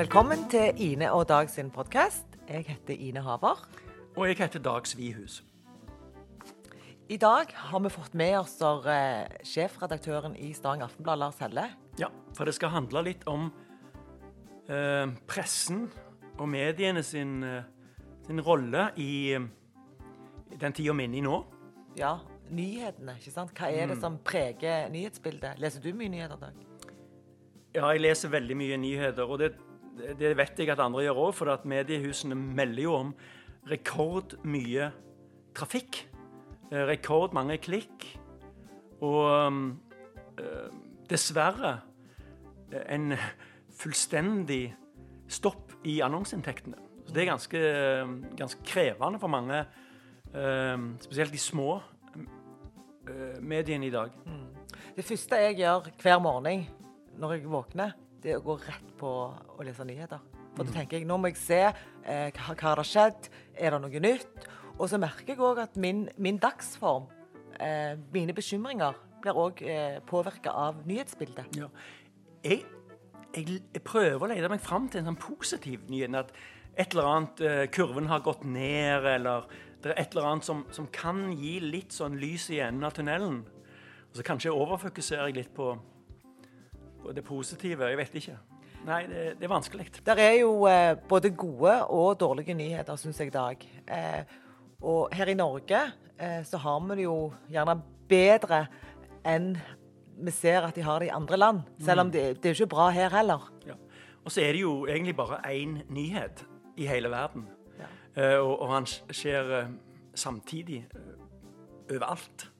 Velkommen til Ine og Dag sin podkast. Jeg heter Ine Haver. Og jeg heter Dag Svihus. I dag har vi fått med oss eh, sjefredaktøren i Stavanger Aftenblad, Lars Helle. Ja, for det skal handle litt om eh, pressen og mediene sin, eh, sin rolle i, i den tida vi er inne i nå. Ja, nyhetene, ikke sant. Hva er det som preger nyhetsbildet? Leser du mye nyheter, Dag? Ja, jeg leser veldig mye nyheter, og det, det vet jeg at andre gjør òg, for at mediehusene melder jo om rekordmye trafikk. Eh, Rekordmange klikk. Og eh, dessverre eh, en fullstendig stopp i annonseinntektene. Så det er ganske, ganske krevende for mange, spesielt de små mediene i dag. Det første jeg gjør hver morgen når jeg våkner, det går å gå rett på å lese nyheter. For da tenker jeg nå må jeg se eh, hva, hva har skjedd, er det noe nytt? Og så merker jeg òg at min, min dagsform, eh, mine bekymringer, blir òg eh, påvirka av nyhetsbildet. Ja. Jeg, jeg, jeg prøver å lede meg fram til en sånn positiv nyhet. At et eller annet eh, kurven har gått ned, eller det er et eller annet som, som kan gi litt sånn lys i enden av tunnelen. Og så kanskje overfokuserer jeg litt på det positive. Jeg vet ikke. Nei, det, det er vanskelig. Der er jo eh, både gode og dårlige nyheter, syns jeg, i dag. Eh, og her i Norge eh, så har vi det jo gjerne bedre enn vi ser at de har det i andre land. Selv om det, det er ikke bra her heller. Ja. Og så er det jo egentlig bare én nyhet i hele verden. Ja. Eh, og, og han skjer eh, samtidig eh, overalt.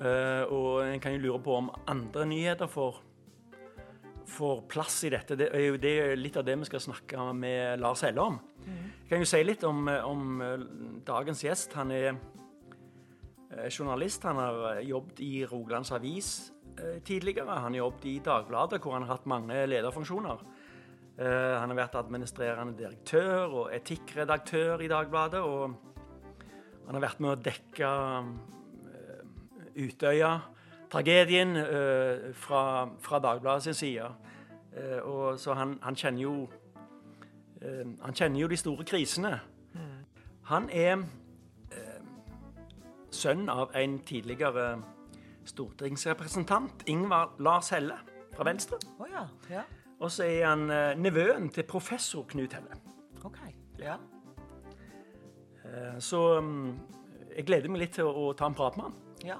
Eh, og en kan jo lure på om andre nyheter får, får plass i dette. Det er jo det litt av det vi skal snakke med Lars Helle om. Jeg kan jo si litt om, om eh, dagens gjest. Han er eh, journalist. Han har eh, jobbet i Rogalands Avis tidligere. Han har jobbet i Dagbladet, hvor han har hatt mange lederfunksjoner. Han har vært administrerende direktør og etikkredaktør i Dagbladet. Og han har vært med å dekke eh, Utøya-tragedien eh, fra, fra Dagbladet sin side. Eh, og så han, han kjenner jo eh, Han kjenner jo de store krisene. Han er eh, sønn av en tidligere stortingsrepresentant, Ingvar Lars Helle fra Venstre. Oh, ja. ja. Og så er han eh, nevøen til professor Knut Helle. OK. Ja. Eh, så mm, jeg gleder meg litt til å ta en prat med han. ja.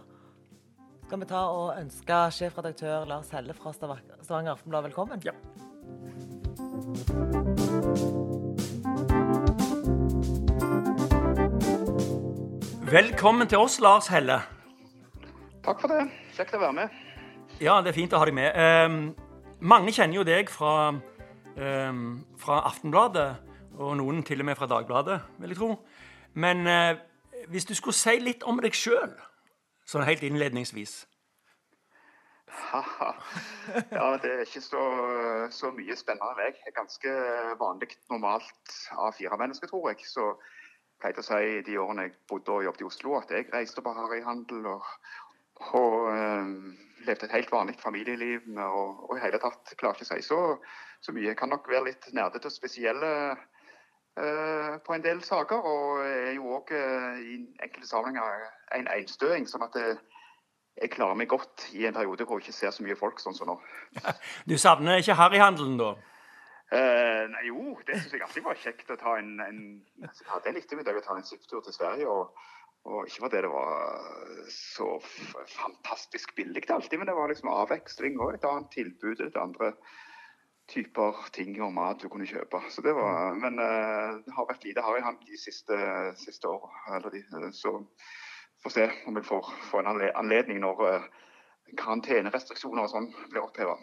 Skal vi ta og ønske sjefredaktør Lars Helle fra Stavanger Aftenblad velkommen? Ja. Velkommen til oss, Lars Helle. Takk for det. Kjekt å være med. Ja, det er fint å ha deg med. Ehm, mange kjenner jo deg fra, ehm, fra Aftenbladet, og noen til og med fra Dagbladet, vil jeg tro. Men eh, hvis du skulle si litt om deg sjøl, sånn helt innledningsvis Ja, det er ikke så, så mye spennende enn. Jeg er ganske vanlig, normalt A4-menneske, tror jeg. Så jeg pleide å si de årene jeg bodde og jobbet i Oslo, at jeg reiste på harryhandel og, og um, levde et helt vanlig familieliv. Og, og i hele tatt klarer ikke å si så, så mye. Jeg kan nok være litt nerdete og spesielle på en del saker. Og er jo òg i enkelte sammenhenger en einstøing. sånn at jeg klarer meg godt i en periode hvor jeg ikke ser så mye folk sånn som nå. Du savner ikke harryhandelen, da? Eh, nei, jo, det syns jeg alltid var kjekt å ta en, en altså, Jeg hadde en ettermiddag å ta en sykkeltur til Sverige. og, og ikke fordi det var så fantastisk billig alltid, men det var liksom avveksling og et annet tilbud. Et andre typer ting og mat du kunne kjøpe. Så det var, men eh, det har vært lite harryhandel de siste, siste åra. Så får se om vi får, får en anledning når eh, karantenerestriksjoner og sånn blir oppheva.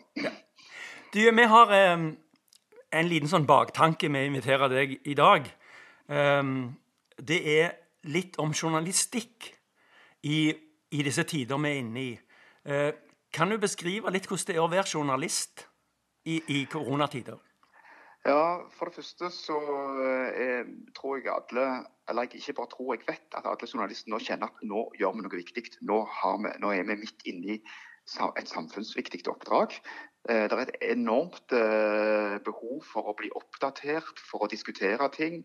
Du, vi har um, en liten sånn baktanke med å invitere deg i dag. Um, det er litt om journalistikk i, i disse tider vi er inne i. Uh, kan du beskrive litt hvordan det er å være journalist i, i koronatider? Ja, for det første så eh, tror jeg alle, eller jeg ikke bare tror, jeg vet at alle journalister nå kjenner at nå gjør vi noe viktig. Nå, vi, nå er vi midt inne i et samfunnsviktig oppdrag. Det er et enormt behov for å bli oppdatert, for å diskutere ting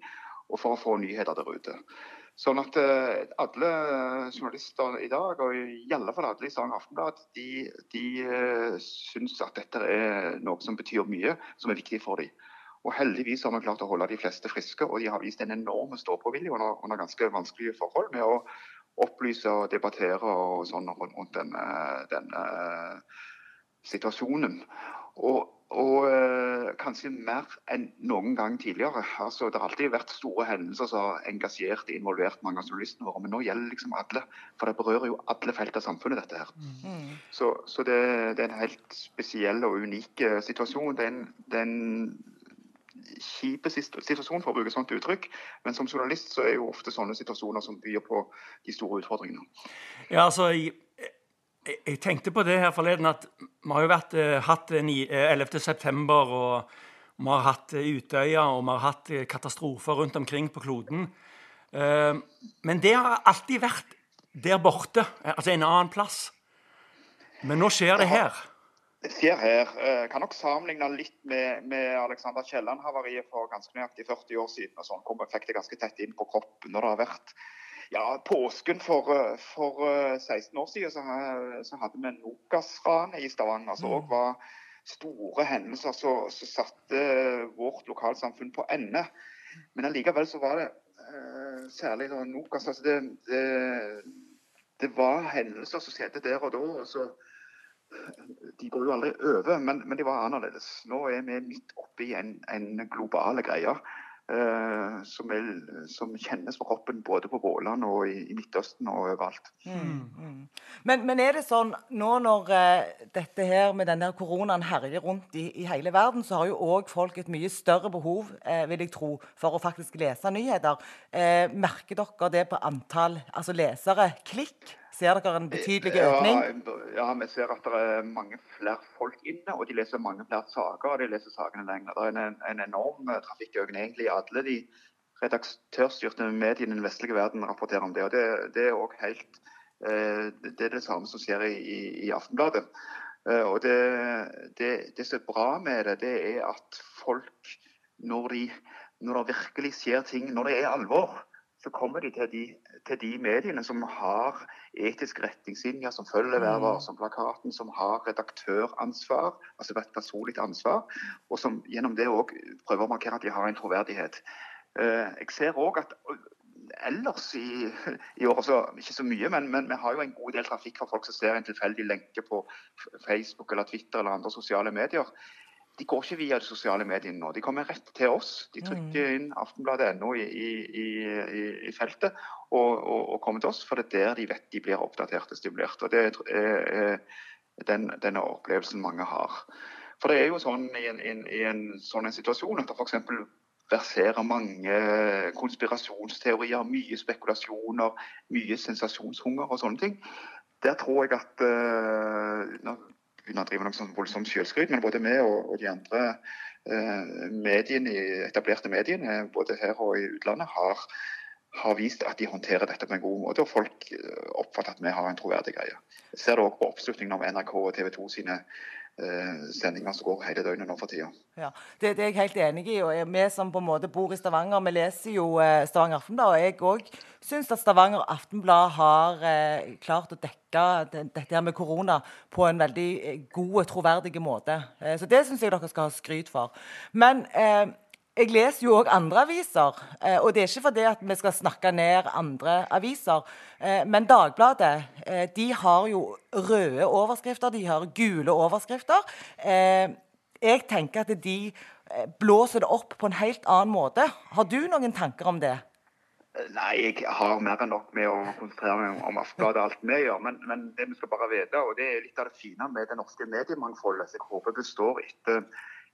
og for å få nyheter der ute. Sånn at uh, alle journalister i dag, og i alle fall alle i Stavanger Aftenblad, de, de uh, syns at dette er noe som betyr mye, som er viktig for dem. Og Heldigvis har vi klart å holde de fleste friske, og de har vist en enorm ståpåvilje under, under ganske vanskelige forhold med å opplyse og debattere og sånn rundt denne, denne situasjonen. Og og kanskje mer enn noen gang tidligere. Altså, det har alltid vært store hendelser som har engasjert og involvert mange av journalistene våre. Men nå gjelder liksom alle. For det berører jo alle felt av samfunnet, dette her. Mm. Så, så det, det, er en helt spesiell og unik uh, situasjon. Det er en, det er en kjip situasjon, for å bruke et sånt uttrykk. Men som journalist så er jo ofte sånne situasjoner som byr på de store utfordringene. Ja, altså... Jeg jeg tenkte på det her forleden at vi har jo vært, eh, hatt 11.9., og vi har hatt uh, Utøya, og vi har hatt katastrofer rundt omkring på kloden. Eh, men det har alltid vært der borte, altså en annen plass. Men nå skjer det her. Det skjer her. Jeg kan nok sammenligne litt med, med Alexander Kielland-havariet for ganske nøyaktig 40 år siden. og sånn, hvor vi fikk det ganske tett inn på kroppen når det har vært ja, påsken for, eh, for 16 eh, år siden så, så hadde vi Nokas-ranet i Stavanger. som òg mm. var store hendelser som satte vårt lokalsamfunn på ende. Men allikevel så var det særlig da Nokas altså det, det, det, var hendelser som skjedde der og da. og så de går jo aldri over, men, men de var annerledes. Nå er vi midt oppe i en, en global greie. Uh, som, er, som, kjennes på kroppen både på Våland og i, i, Midtøsten og overalt. Mm, mm. Men, men, er det sånn nå når uh, dette her med denne koronaen herjer rundt i, i, hele verden, så har jo òg folk et mye større behov uh, vil jeg tro, for å faktisk lese nyheter. merker dere det på antall altså lesere? Klikk? Ser dere en betydelig økning? Ja, ja, vi ser at det er mange flere folk inne, og de leser mange flere saker. og de leser sakene lenger. Det er en, en enorm eh, trafikkøkning. Egentlig alle de redaktørstyrte mediene i den vestlige verden rapporterer om det. og Det, det er også helt eh, det er det samme som skjer i, i, i Aftenbladet. Eh, og det, det, det, som er bra med det, det er at folk, når, de, når det virkelig skjer ting, når det er alvor, så kommer de til de, til de mediene som har etiske retningslinjer, som følger mm. som plakaten, som har redaktøransvar, altså et personlig ansvar, og som gjennom det òg prøver å markere at de har en troverdighet. Eh, jeg ser òg at ellers i, i år så ikke så mye, men, men, vi har jo en god del trafikk fra folk som ser en tilfeldig lenke på Facebook eller Twitter eller andre sosiale medier de går ikke via de sosiale mediene nå. De kommer rett til oss. De trykker inn aftenbladet.no i, i, i, i, feltet og, og, og, kommer til oss, for det er der de vet de blir oppdatert og stimulert. Og Det er den, denne opplevelsen mange har. For det er jo sånn i en, en, i en sånn en situasjon at det f.eks. verserer mange konspirasjonsteorier, mye spekulasjoner, mye sensasjonshunger og sånne ting. Der tror jeg at uh, begynne å drive noe sånn voldsomt selvskryt, men både vi og, og de andre eh, mediene, etablerte mediene, både her og i utlandet, har, har, vist at de håndterer dette på en god måte. Og folk eh, oppfatter at vi har en troverdig greie. Jeg ser det òg på oppslutningen om NRK og TV 2 sine sendinger som går hele døgnet nå for tida. Ja, det, det, er jeg helt enig i. og Vi som på en måte bor i Stavanger, vi leser jo eh, Stavanger Aftenblad. Og jeg òg syns at Stavanger Aftenblad har eh, klart å dekke dette her med korona på en veldig eh, god og troverdig måte. Eh, så det syns jeg dere skal ha skryt for. Men eh, jeg leser jo òg andre aviser, eh, og det er ikke fordi at vi skal snakke ned andre aviser. Eh, men Dagbladet eh, de har jo røde overskrifter, de har gule overskrifter. Jeg tenker at de blåser det opp på en helt annen måte. Har du noen tanker om det? Nei, jeg har mer enn nok med å konsentrere meg om Aftenbladet og alt vi gjør. Men, men, det vi skal bare vite, og det er litt av det fine med det norske mediemangfoldet, som jeg håper består etter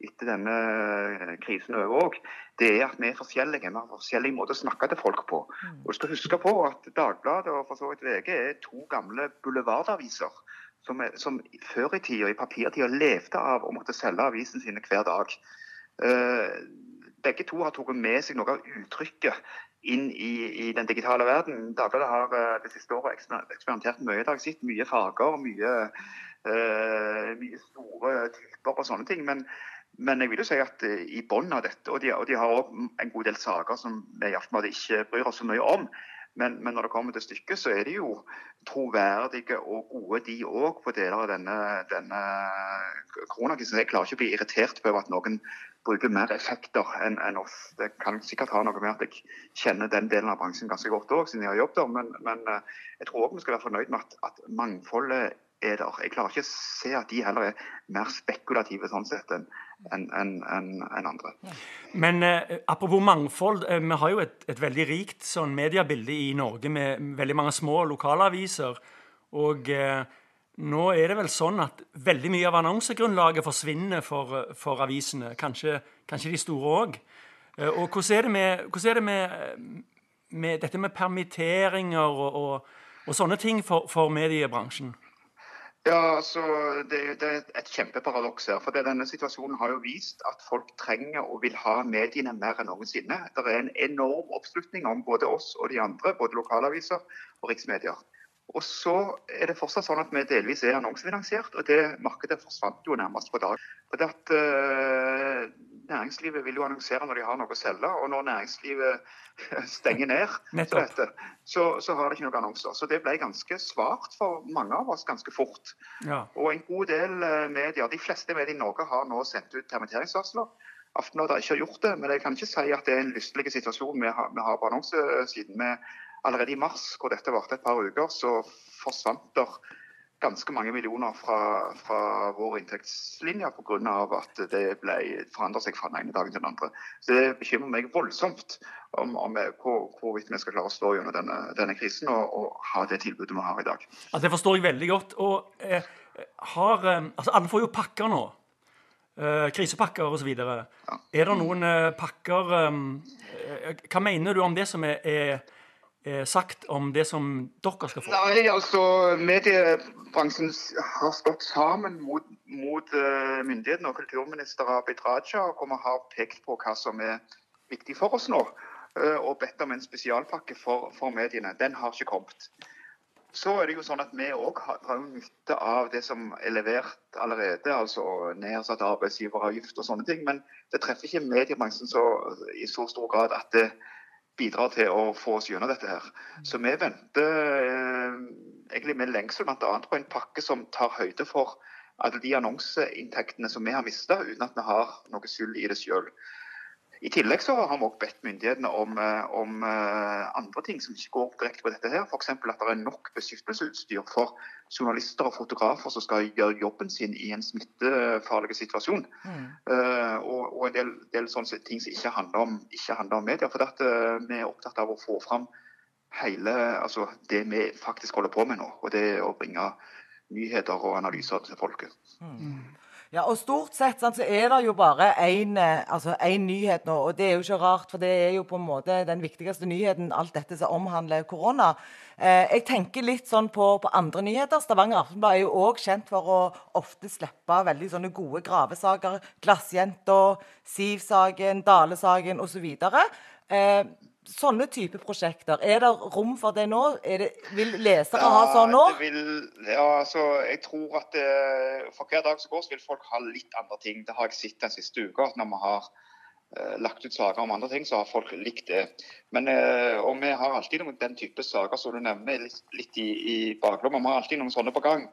etter denne eh, krisen over òg, det er at vi er forskjellige. Vi har forskjellige måter å snakke til folk på. Mm. Og du skal huske på at Dagbladet og for så vidt VG er to gamle boulevardaviser. Som, som før i tida, i papirtida, levde av å måtte selge avisen sine hver dag. Uh, begge to har tatt med seg noe av uttrykket inn i, i den digitale verden. Dagbladet har uh, det siste året eksperimentert mye. Det har sett mye farger, mye uh, mye store typer og sånne ting. Men, men jeg vil jo si at eh, i bunnen av dette, og de, og de har òg en god del saker som vi i Aftenbladet ikke bryr oss så mye om. Men, men, når det kommer til stykket, så er de jo troverdige og gode, de òg, på deler av denne, denne koronakrisen. Jeg klarer ikke å bli irritert over at noen bruker mer effekter enn en oss. Det kan sikkert ha noe med at jeg kjenner den delen av bransjen ganske godt òg, siden jeg har jobbet der. Men, men eh, jeg tror òg vi skal være fornøyd med at, at mangfoldet er der. Jeg klarer ikke å se at de heller er mer spekulative sånn sett enn en, en, en, andre. Men eh, apropos mangfold, eh, vi har jo et, et veldig rikt sånn mediebilde i Norge med veldig mange små lokalaviser. Og eh, nå er det vel sånn at veldig mye av annonsegrunnlaget forsvinner for, for avisene. Kanskje, kanskje, de store òg. Eh, og hvordan er det med, er det med, med dette med permitteringer og, og, og sånne ting for, for mediebransjen? Ja, altså, det, det, er et kjempeparadoks her. for Denne situasjonen har jo vist at folk trenger og vil ha mediene mer enn noensinne. Det er en enorm oppslutning om både oss og de andre, både lokalaviser og riksmedier. Og så er det fortsatt sånn at vi delvis er annonsefinansiert, og det markedet forsvant jo nærmest på dag. For det at uh, Næringslivet vil jo annonsere når de har noe å selge, og når næringslivet stenger ned, så, dette, så, så, har de ikke noen annonser. Så det ble ganske svart for mange av oss ganske fort. Ja. Og en god del uh, medier, de fleste medier i Norge har nå sendt ut permitteringsvarsler. Aftenbladet har ikke gjort det, men jeg kan ikke si at det er en lystelig situasjon vi har, vi har på annonsesiden. Vi allerede i mars, hvor dette varte et par uker, så forsvant der ganske mange millioner fra, fra vår inntektslinje pga. at det ble forandret seg fra den ene dagen til den andre. Så Det bekymrer meg voldsomt om, om hvor, hvorvidt vi skal klare å stå gjennom denne, denne krisen og, og, ha det tilbudet vi har i dag. Altså, det forstår jeg veldig godt. Og eh, har, eh, altså Alle får jo pakker nå. Eh, krisepakker osv. Ja. Er det noen eh, pakker eh, eh, Hva mener du om det som er, er sagt om det som dere skal få? Nei, altså Mediebransjen har stått sammen mot, mot uh, myndighetene og kulturminister Abid Raja, og vi har pekt på hva som er viktig for oss nå. Uh, og bedt om en spesialpakke for, for, mediene. Den har ikke kommet. Så er det jo sånn at Vi òg har nytte av det som er levert allerede, altså nedsatt arbeidsgiveravgift og sånne ting. Men det treffer ikke mediebransjen så, i så stor grad at det bidrar til å få oss gjennom dette. her. Så vi venter eh, egentlig med lengsel bl.a. på en pakke som tar høyde for alle de annonseinntektene som vi har mista, uten at vi har noe skyld i det sjøl. I tillegg så har vi også bedt myndighetene om, eh, om uh, andre ting som ikke går direkte på dette. her. F.eks. at det er nok beskyttelsesutstyr for journalister og fotografer som skal gjøre jobben sin i en smittefarlig situasjon. Mm. Uh, og, og, en del, del, sånne ting som ikke handler om, ikke handler om media. For at, uh, vi er opptatt av å få fram hele altså, det vi faktisk holder på med nå. Og det er å bringe nyheter og analyser til folket. Mm. Ja, og Stort sett sant, så er det jo bare én eh, altså, nyhet nå. Og det er jo ikke rart, for det er jo på en måte den viktigste nyheten, alt dette som omhandler korona. Eh, jeg tenker litt sånn på, på andre nyheter. Stavanger Aftenblad er jo òg kjent for å ofte slippe veldig sånne gode gravesaker. Glassjenta, Siv-saken, Dale-saken osv. Eh, sånne type prosjekter. Er det rom for det nå? Det, vil lesere ja, ha sånn nå? Vil, ja, altså, jeg tror at det, eh, For hver dag som går, så vil folk ha litt andre ting. Det har jeg sett den siste uka. at Når vi har uh, lagt ut saker om andre ting, så har folk likt det. Men, uh, og vi har alltid noen den type saker som du nevner, litt, litt i, i baklomma. Vi har alltid noen sånne på gang.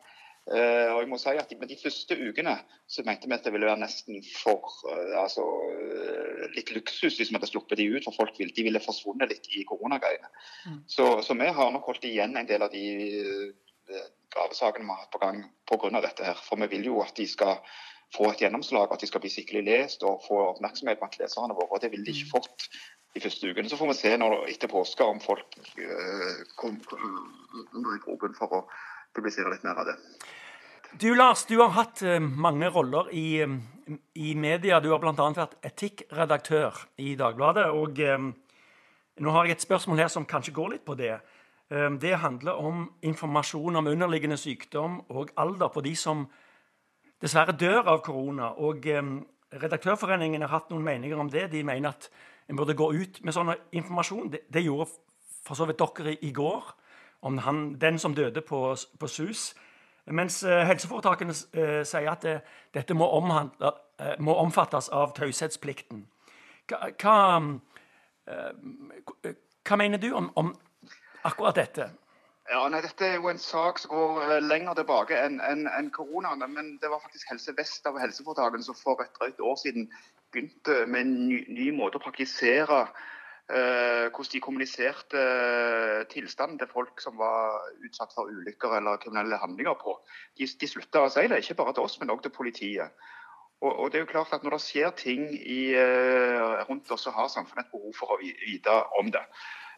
Uh, og jeg må si at Med de første ukene så mente vi at det ville være nesten for uh, altså, uh, litt luksus hvis vi hadde sluppet de ut. For folk ville, de ville forsvunnet litt i koronagreiene. Mm. Så, så, vi har nok holdt igjen en del av de gravesakene vi har hatt på gang pga. dette. her. For vi vil jo at de skal få et gjennomslag, at de skal bli skikkelig lest og få oppmerksomhet blant leserne våre. og Det ville de ikke mm. fått de første ukene. Så får vi se når, etter påske om folk kommer i gropen for å publisere litt mer av det. Du Lars, du har hatt uh, mange roller i, um, i, media. Du har bl.a. vært etikkredaktør i Dagbladet. Og um, nå har jeg et spørsmål her som kanskje går litt på det. Um, det handler om informasjon om underliggende sykdom og alder på de som dessverre dør av korona. Og Redaktørforeningen har hatt noen meninger om det. De mener at en burde gå ut med sånn informasjon. Det, det gjorde for så vidt dere i, i går om han, den som døde på, på SUS. Mens eh, helseforetakene eh, sier at det, dette må, omhandle, eh, må, omfattes av taushetsplikten. Hva, hva, eh, hva, mener du om, om, akkurat dette? Ja, nei, Dette er jo en sak som går lenger tilbake enn en, en koronaen. Men det var faktisk Helse Vest av helseforetakene som for et drøyt år siden begynte med en ny, ny måte å praktisere Eh, hvordan de kommuniserte eh, tilstanden til folk som var utsatt for ulykker eller kriminelle handlinger på. De, de slutta å si det, ikke bare til oss, men også til politiet. Og, og, det er jo klart at Når det skjer ting i, eh, rundt oss, så har samfunnet et behov for å vite om det.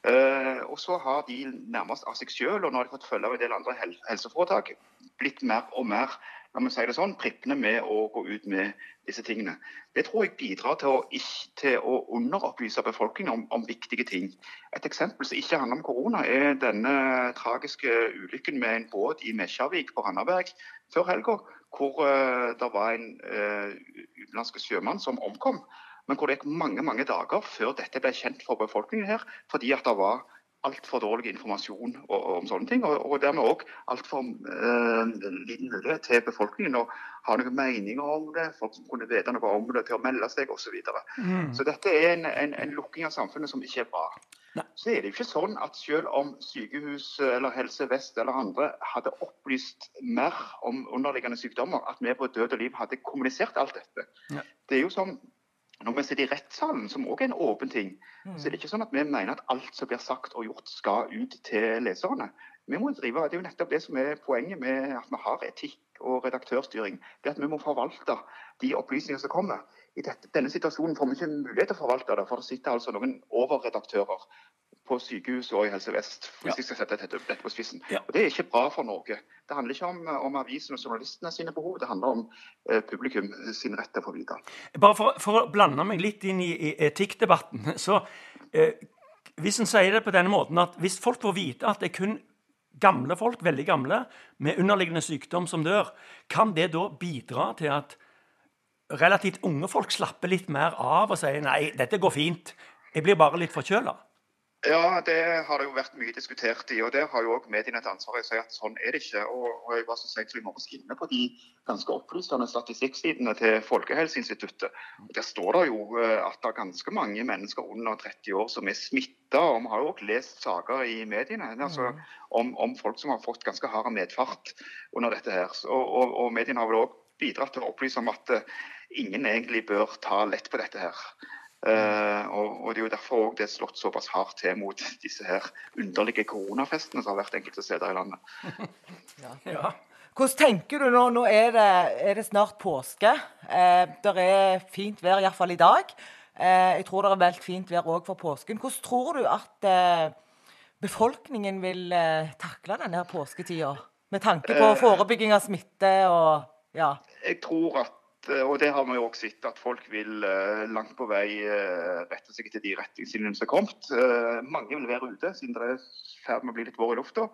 Uh, og så har de nærmest av seg selv, og nå har de fått følge av en del andre helseforetak, blitt mer og mer la meg si det sånn, prippende med å gå ut med disse tingene. Det tror jeg bidrar til å, til å underopplyse befolkningen om, om, viktige ting. Et eksempel som ikke handler om korona, er denne tragiske ulykken med en båt i Mesjavik på Randaberg før helga, hvor uh, det var en uh, utenlandsk sjømann som omkom. Men hvor det gikk mange mange dager før dette ble kjent for befolkningen her, fordi at det var altfor dårlig informasjon om sånne ting. Og, og dermed òg altfor eh, liten mulighet til befolkningen å ha noen meninger om det, folk som kunne vite noe om det, til å melde seg osv. Så, videre. mm. så dette er en, en, en, lukking av samfunnet som ikke er bra. Nei. Så er det jo ikke sånn at selv om sykehus eller Helse Vest eller andre hadde opplyst mer om underliggende sykdommer, at vi på Død og Liv hadde kommunisert alt dette. Ja. Det er jo som når vi sitter i rettssalen, som òg er en åpen ting, mm. så er det ikke sånn at vi mener at alt som blir sagt og gjort, skal ut til leserne. Vi må drive, Det er jo nettopp det som er poenget med at vi har etikk og redaktørstyring. det at Vi må forvalte de opplysningene som kommer. I dette, denne situasjonen får vi ikke mulighet til å forvalte det, for det sitter altså noen overredaktører på sykehus og i Helse Vest, hvis ja. jeg skal sette dette, dette på spissen. Ja. Og Det er ikke bra for Norge. Det handler ikke om, om avisen og journalistene sine behov, det handler om eh, publikum sin rett til å få vite. Bare for, for, å blande meg litt inn i, i etikkdebatten. så eh, Hvis en sier det på denne måten at hvis folk får vite at det er kun gamle folk, veldig gamle, med underliggende sykdom som dør, kan det da bidra til at relativt unge folk slapper litt mer av og sier nei, dette går fint, jeg blir bare litt forkjøla? Ja, det har det jo vært mye diskutert i. og Der har jo òg mediene et ansvar i å si at sånn er det ikke. Og, og jeg var så sent som i morges inne på de ganske opplysende statistikksidene til Folkehelseinstituttet. Og Der står det jo eh, at det er ganske mange mennesker under 30 år som er smitta. Og vi har jo òg lest saker i mediene altså, mm. om, om, folk som har fått ganske hard medfart under dette her. Og, og, og mediene har vel òg bidratt til å opplyse om at uh, ingen egentlig bør ta lett på dette her. Uh, og, og, Det er jo derfor det er slått såpass hardt til mot disse her underlige koronafestene som har vært enkelte steder i landet. ja. Ja. Hvordan tenker du nå? Nå er det, er det snart påske. Eh, det er fint vær, iallfall i dag. Eh, jeg tror det er veldig fint vær òg for påsken. Hvordan tror du at eh, befolkningen vil eh, takle denne påsketida? Med tanke på eh, forebygging av smitte og ja. Jeg tror at Eh, og det har vi jo også sett, at folk vil eh, langt på vei eh, rette seg etter de retningslinjene som er kommet. Mange vil være ute, siden det er ferd med å bli litt vår i lufta.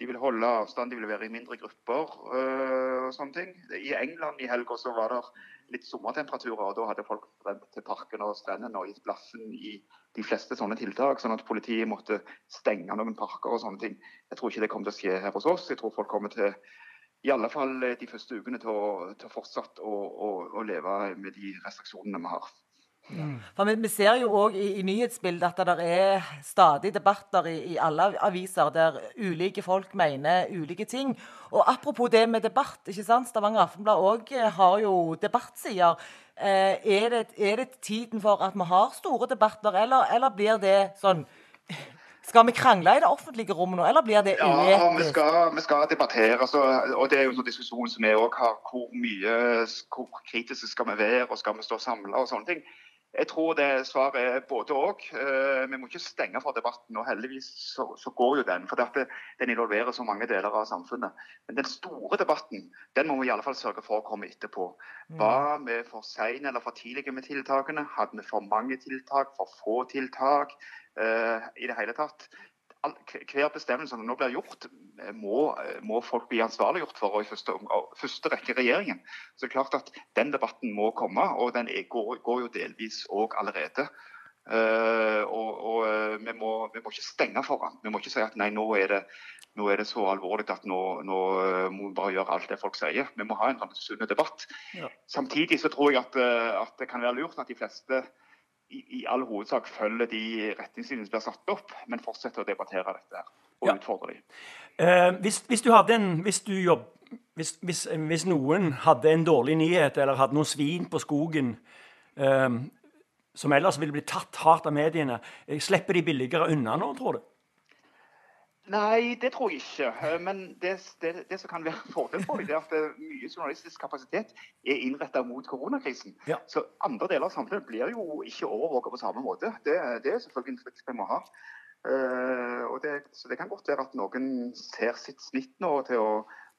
De vil holde avstand, de vil være i mindre grupper og sånne ting. I England i helga så var det litt sommertemperaturer, og da hadde folk brent til parkene og strendene og gitt blaffen i de fleste sånne tiltak, sånn at politiet måtte stenge noen parker og sånne ting. Jeg tror ikke det kommer til å skje her hos oss. Jeg tror folk kommer til i alle fall eh, de første ukene til å, til å fortsette å, å, å, leve med de restriksjonene vi har. Ja. For vi, vi, ser jo òg i, i, nyhetsbildet at det er stadig debatter i, i, alle aviser der ulike folk mener ulike ting. Og apropos det med debatt, ikke sant? Stavanger Aftenblad òg eh, har jo debattsider. Eh, er, det, er, det, tiden for at vi har store debatter, eller, eller blir det sånn skal vi krangle i det offentlige rommet nå, eller blir det uetisk? Ja, vi skal, vi skal debattere. Så, og Det er jo en sånn diskusjon som vi òg har. Hvor mye, hvor kritiske skal vi være, og skal vi stå samla og sånne ting. Jeg tror det svaret er både òg. Uh, vi må ikke stenge for debatten. og Heldigvis så, så går jo den. For dette, den involverer så mange deler av samfunnet. Men den store debatten den må vi i alle fall sørge for å komme etterpå. Mm. Var vi for seine eller for tidlige med tiltakene? Hadde vi for mange tiltak? For få tiltak? Uh, I det hele tatt hver bestemmelse som nå blir gjort, eh, må, eh, må folk bli ansvarliggjort for, og i første, første, rekke regjeringen. Så det er klart at Den debatten må komme, og den er, går, går, jo delvis òg allerede. Uh, og, og vi, må, vi, må, ikke stenge foran. Vi må ikke si at nei, nå er det nå er det så alvorlig at nå, nå eh, må vi bare gjøre alt det folk sier. Vi må ha en sånn sunn debatt. Ja. Samtidig så tror jeg at, eh, at det kan være lurt at de fleste i, i all hovedsak følger de retningslinjene som blir satt opp, men fortsetter å debattere dette her og Ja. utfordre dem. Eh, hvis, hvis du hadde en hvis, du jobb, hvis, hvis, hvis noen hadde en dårlig nyhet eller hadde noen svin på skogen eh, som ellers ville blitt tatt hardt av mediene, eh, slipper de billigere unna nå, tror du? Nei, det tror jeg ikke. Eh, Men det, det, det som kan være fordel for det er at eh, mye journalistisk kapasitet er innrettet mot koronakrisen. Ja. Så andre deler av samfunnet blir jo ikke overvåka på samme måte. Det, det er selvfølgelig en frykt vi må ha. Uh, så det kan godt være at noen ser sitt snitt nå til å,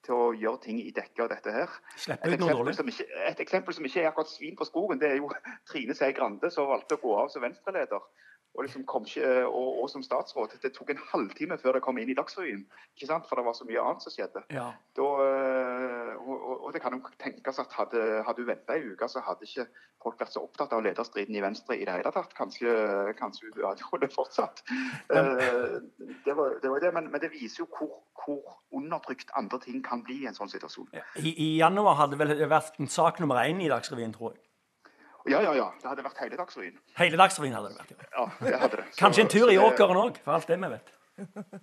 til å gjøre ting i dekke av dette her. Et eksempel, som ikke, et eksempel som ikke er akkurat svin på skogen, det er jo Trine Skei Grande som valgte å gå av som venstreleder. Og, liksom kom ikke, og, og som statsråd. Det tok en halvtime før det kom inn i Dagsrevyen. ikke sant? For det var så mye annet som skjedde. Ja. Da, øh, og, og- det kan jo tenkes at hadde, hadde hun venta ei uke, så hadde ikke folk vært så opptatt av lederstriden i Venstre i det hele tatt. Kanskje, kanskje hun hadde holdt fortsatt. Eh, det var det, var det. Men, men det viser jo hvor, hvor undertrykt andre ting kan bli i en sånn situasjon. I, I januar hadde vel vært en sak nummer én i Dagsrevyen, tror jeg. Ja, ja, ja. Det hadde vært hele Dagsrevyen. Hele Dagsrevyen hadde det vært. Ja. Ja, det hadde det. Så- Kanskje en tur i åkeren òg, for alt det vi vet.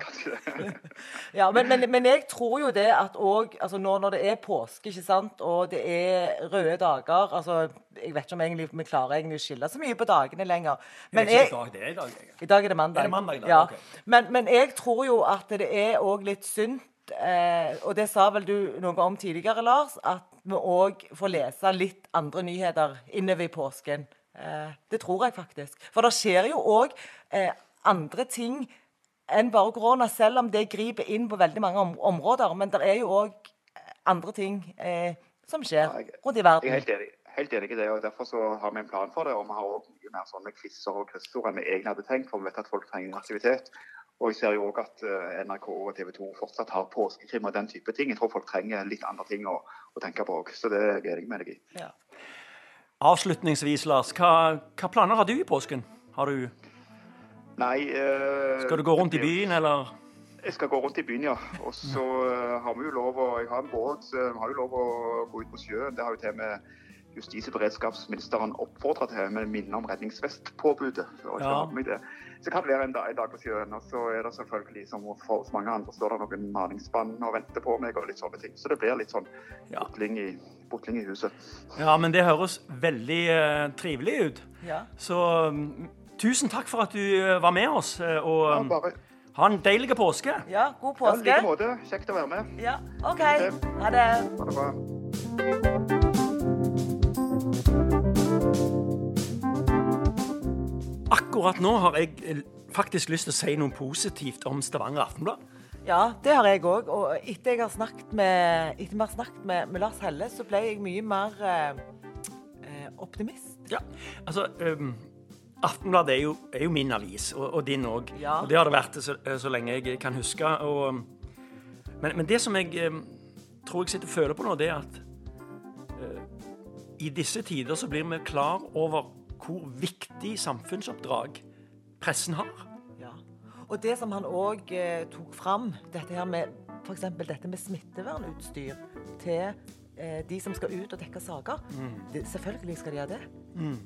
Kanskje det. Ja, men, men, men jeg tror jo det at òg altså nå når det er påske, ikke sant, og det er røde dager altså, Jeg vet ikke om egentlig vi klarer egentlig å skille så mye på dagene lenger. Men jeg, ikke i dag, det er i dag. jeg. I dag er det mandag. Er det mandag da? Ja. Okay. Men, men jeg tror jo at det er òg litt sunt, eh, og det sa vel du noe om tidligere, Lars, at vi òg får lese litt andre nyheter innover i påsken. Eh, det tror jeg faktisk. For det skjer jo òg eh, andre ting enn bare korona, selv om det griper inn på veldig mange om områder. Men det er jo òg andre ting eh, som skjer rundt i verden. Jeg er helt enig, helt enig i det, og derfor så har vi en plan for det. Og vi har også mye mer sånne quizer og kryssord enn vi egentlig hadde tenkt, for vi vet at folk trenger aktivitet. Og jeg ser jo òg at eh, NRK og TV 2 fortsatt har påskekrim og den type ting. Jeg tror folk trenger litt andre ting å, å tenke på òg, så det er jeg meg deg i. Ja. Avslutningsvis, Lars, hva, hva planer har du i påsken? Har du, Nei eh, skal du gå rundt i byen, eller? Jeg skal gå rundt i byen, ja. Og så eh, har vi jo lov å Jeg har en båt, så vi har jo lov å gå ut på sjøen. Det har jo til med justis- og beredskapsministeren oppfordra til, med minne om redningsvestpåbudet. Ja. Så kan det. Være en dag, en dag på sjøen. Og så er det selvfølgelig, som for mange andre, står det noen malingsspann og venter på meg og litt sånne ting. Så det blir litt sånn Ja. butling i, butling i huset. Ja, men det høres veldig uh, trivelig ut. Ja. Så um, tusen takk for at du uh, var med oss, Uh, og Ja, mm, bare ha en deilig påske. ja, god ja, i påske. like måte. Kjekt å være med. Ja, OK. Ha det. Ha det bra. Akkurat nå har jeg eh, faktisk lyst til å si noe positivt om Stavanger Aftenblad. Ja, det har jeg òg. Og etter jeg har snakket med, vi har snakket med, med Lars Helle, så ble jeg mye mer eh, eh, optimist. Ja, altså um, Aftenbladet er jo, er jo min avis, og, og din òg. Ja. Og det har det vært så, så lenge jeg kan huske. Og, um, men, men det som jeg um, tror jeg sitter og føler på nå, det er at uh, i disse tider så blir vi klar over hvor viktig samfunnsoppdrag pressen har. Ja. Og det som han òg eh, tok fram, dette her med f.eks. dette med smittevernutstyr til eh, de som skal ut og dekke saker. Det, selvfølgelig skal de ha det.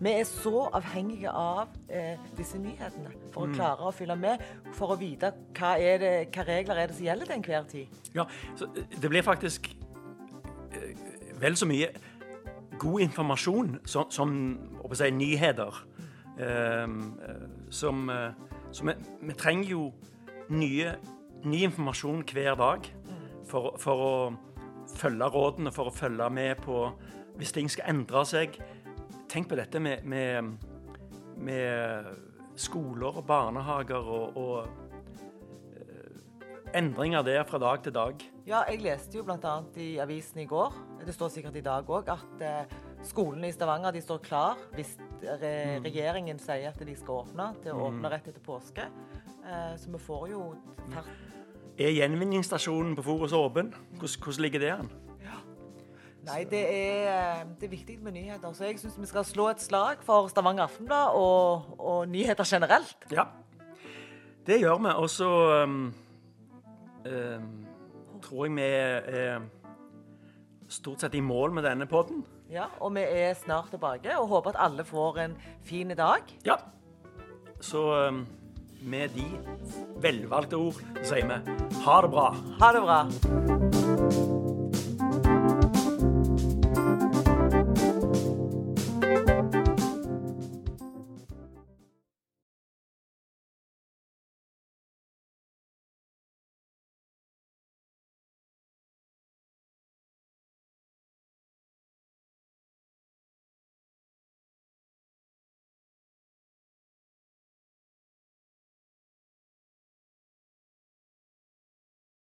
Vi er så avhengige av eh, disse nyhetene for å klare å følge med, for å vite hva, er det, hva regler er det som gjelder til enhver tid. Ja, uh, det blir faktisk eh, vel så mye god informasjon som, som si, nyheter. Ehm, eh, som eh, Så vi, vi trenger jo nye, ny informasjon hver dag for, for å følge rådene, for å følge med på Hvis ting skal endre seg. Tenk på dette med, med, med skoler og barnehager og, og endringer der fra dag til dag. Ja, jeg leste jo bl.a. i avisen i går, det står sikkert i dag òg, at eh, skolene i Stavanger de står klar hvis re regjeringen sier at de skal åpne, til å åpne rett etter påske. Eh, så vi får jo fart. Er gjenvinningsstasjonen på Forus åpen? Hvordan, hvordan ligger det an? Nei, det er, eh, det er viktig med nyheter. Så jeg syns vi skal slå et slag for Stavanger Aftenblad og, og nyheter generelt. Ja, det gjør vi. Og så um, eh, tror jeg vi er stort sett i mål med denne podden. Ja, og vi er snart tilbake og håper at alle får en fin dag. Ja. Så eh, med de velvalgte ord sier vi ha det bra. Ha det bra.